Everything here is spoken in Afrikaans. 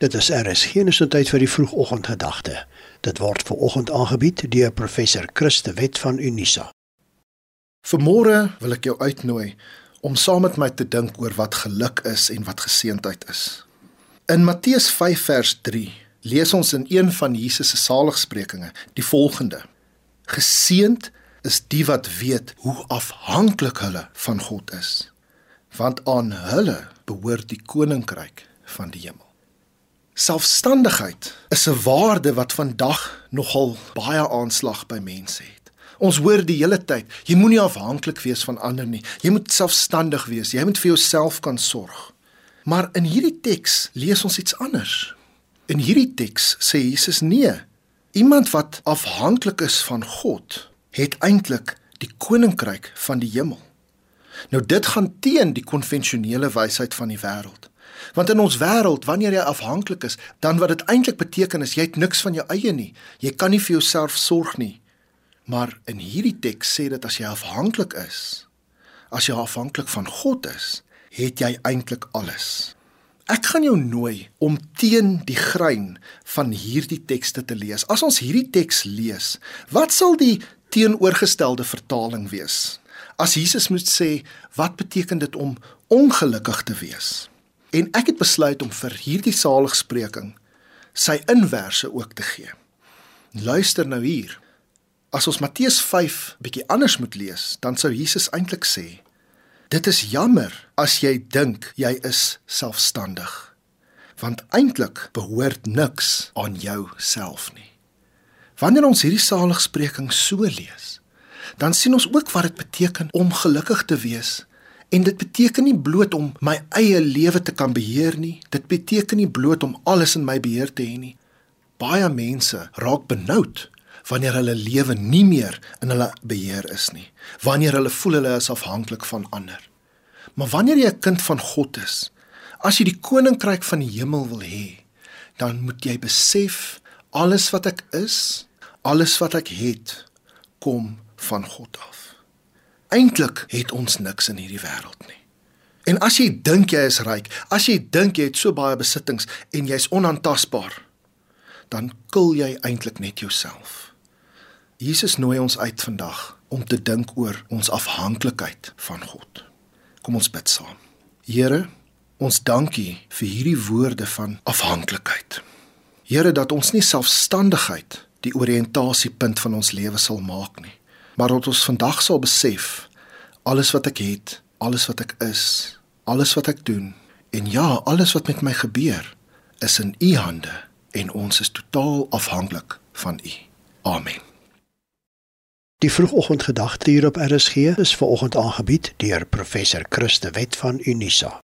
Dit is RSG se tyd vir die vroegoggendgedagte. Dit word ver oggend aangebied deur professor Christe Wet van Unisa. Vanmôre wil ek jou uitnooi om saam met my te dink oor wat geluk is en wat geseentheid is. In Matteus 5 vers 3 lees ons in een van Jesus se saligsprekinge die volgende: Geseend is die wat weet hoe afhanklik hulle van God is, want aan hulle behoort die koninkryk van die hemel. Selfstandigheid is 'n waarde wat vandag nogal baie aanslag by mense het. Ons hoor die hele tyd, jy moenie afhanklik wees van ander nie. Jy moet selfstandig wees. Jy moet vir jouself kan sorg. Maar in hierdie teks lees ons iets anders. In hierdie teks sê Jesus nee. Iemand wat afhanklik is van God, het eintlik die koninkryk van die hemel. Nou dit gaan teen die konvensionele wysheid van die wêreld. Want in ons wêreld, wanneer jy afhanklik is, dan wat dit eintlik beteken is jy het niks van jou eie nie. Jy kan nie vir jouself sorg nie. Maar in hierdie teks sê dit as jy afhanklik is, as jy afhanklik van God is, het jy eintlik alles. Ek gaan jou nooi om teen die grein van hierdie tekste te lees. As ons hierdie teks lees, wat sal die teenoorgestelde vertaling wees? As Jesus moet sê, wat beteken dit om ongelukkig te wees? En ek het besluit om vir hierdie saligspreking sy inverse ook te gee. Luister nou hier. As ons Matteus 5 bietjie anders moet lees, dan sou Jesus eintlik sê: Dit is jammer as jy dink jy is selfstandig, want eintlik behoort niks aan jou self nie. Wanneer ons hierdie saligspreking so lees, dan sien ons ook wat dit beteken om gelukkig te wees En dit beteken nie bloot om my eie lewe te kan beheer nie. Dit beteken nie bloot om alles in my beheer te hê nie. Baie mense raak benoud wanneer hulle lewe nie meer in hulle beheer is nie. Wanneer hulle voel hulle is afhanklik van ander. Maar wanneer jy 'n kind van God is, as jy die koninkryk van die hemel wil hê, dan moet jy besef alles wat ek is, alles wat ek het, kom van God af. Eintlik het ons niks in hierdie wêreld nie. En as jy dink jy is ryk, as jy dink jy het so baie besittings en jy's onaantastbaar, dan kil jy eintlik net jouself. Jesus nooi ons uit vandag om te dink oor ons afhanklikheid van God. Kom ons bid saam. Here, ons dankie vir hierdie woorde van afhanklikheid. Here dat ons nie selfstandigheid die oriëntasiepunt van ons lewe sal maak nie maar dat ons vandag sal besef alles wat ek het, alles wat ek is, alles wat ek doen en ja, alles wat met my gebeur is in u hande en ons is totaal afhanklik van u. Amen. Die vroegoggendgedagte hier op RSG is ver oggend aangebied deur professor Christe Wet van Unisa.